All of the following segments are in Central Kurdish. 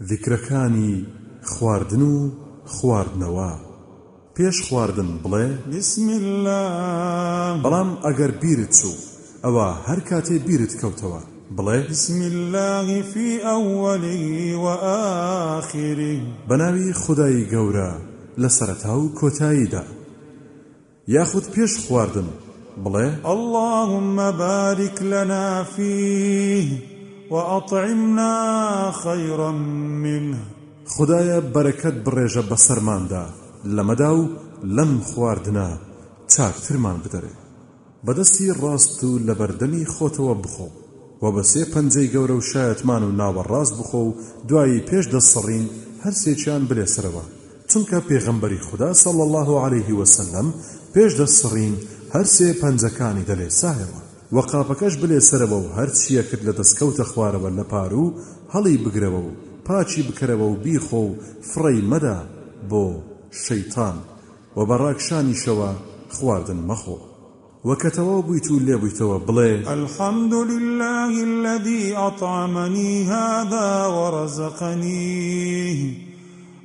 ذیکرەکانی خواردن و خواردنەوە، پێش خواردن بڵێ، بسم اللە، بەڵام ئەگەر بیرت چوو، ئەوا هەر کاتێ بیرت کەوتەوە بڵێ، بسم اللە فی ئەوەلیه و ئاخیریه، بەناوی خودای گەورە لە سەرەتا و کۆتاییدا. یاخود پێش خواردن بڵێ. اللهم بارک لنا فیه وأطعمنا خیرا منه. خودایە بەرەکەت بڕێژە بەسەرماندا لەمەدا و لەم خواردنە چاکترمان بدەرێ. بەدەستی ڕاست و لەبەردەمی خۆتەوە بخۆ و بە سێ پەنجەی گەورە و شایەتمان و ناوەڕاست بخۆ و دوایی پێش دەستسڕین هەرسێکیان بلێسرەوە چونکە پێغەمبەری خودا صلی اللە علیە وسلم پێش دەست سڕین هەر سێ پەنجەکانی دەلێسایەوە و قاپەکەش بلێسەرەوە و هەر چیەکت لە دەست کەوتە خوارەوە لە پاروو هەڵی بگرەوە و پاکی بکەرەوە و بیخۆ و فڕێی مەدە بۆ شەیتان و بە راکشانیشەوە خواردن مەخۆ. وە کە تەواو بوویت و لێ بوویتەوە بڵێ. الحمد للە الذی اطعمنی هذا ورزقنیه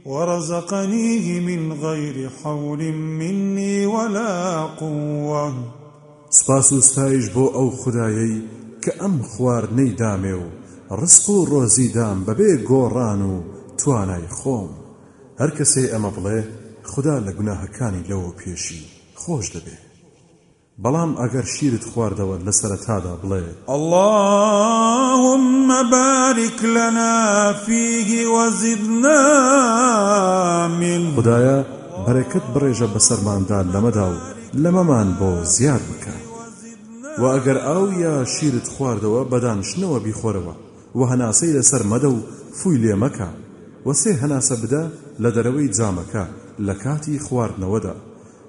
ورزقنیه من غیر حول منی ولا قوە. سوپاس و ستایش بۆ ئەو خودایەی کە ئەم خواردنەی دامێ و ڕزق و ڕۆزی دام بەبێ گۆڕان و توانای خۆم. هەر کەسێ ئەمە بڵێ خودا لە گوناهەکانی لەوە پێشی خۆش دەبێ. بەڵام ئەگەر شیرت خواردەوە لە سەرەتادا بڵێ. اللهم بارک لنا فیه وزدنا منه. خودایە بەرەکەت بڕێژە بەسەرماندا لەمەدا و لەمەمان بۆ زیاد بکە. وە ئەگەر ئاو یا شیرت خواردەوە بە دانشتنەوە بیخۆرەوە، وە هەناسەی لەسەر مەدە و فووی لێ مەکە، وە سێ هەناسە بدە لە دەرەوەی جامەکە لە کاتی خواردنەوەدا،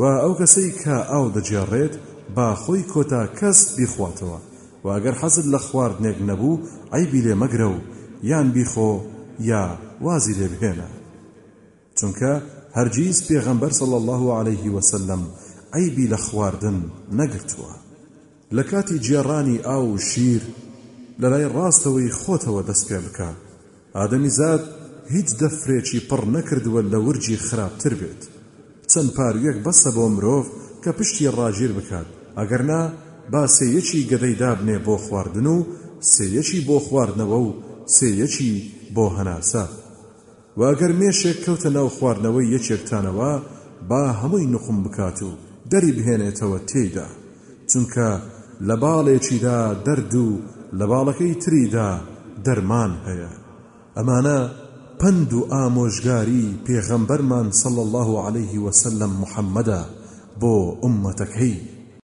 وە ئەو کەسەی کە ئاو دەگێڕێت با خۆی کۆتا کەس بیخواتەوە وە ئەگەر حەزت لە خواردنێک نەبوو عەیبی لێ مەگرە و یان بیخۆ یا وازی لێ بهێنە چونکە هەرگیز پێغەمبەر صلی اللە علیه وسلم عەیبی لە خواردن نەگرتووە. لە کاتی گێڕانی ئاو و شیر لە لای ڕاستەوەی خۆتەوە دەست پێ بکە، ئادەمیزاد هیچ دەفرێکی پڕ نەکردووە لە ورگی خراپتر بێت، چەند پارویەک بەسە بۆ مرۆڤ کە پشتی ڕاگیر بکات، ئەگەر نا با سێیەکی گەدەی دابنێ بۆ خواردن و سێیەکی بۆ خواردنەوە و سێیەکی بۆ هەناسە. وە گەر مێشێک کەوتە ناو خواردنەوەی یەکێکتانەوە با هەمووی نوقم بکات و دەری بهێنێتەوە تێیدا چونکە لە باڵێکیدا دەرد و لە باڵەکەی تریدا دەرمان هەیە ئەمانە پەند و ئامۆژگاری پێغەمبەرمان صلی اللە علیه وسلم محمدە بۆ ئوممەتەکەی.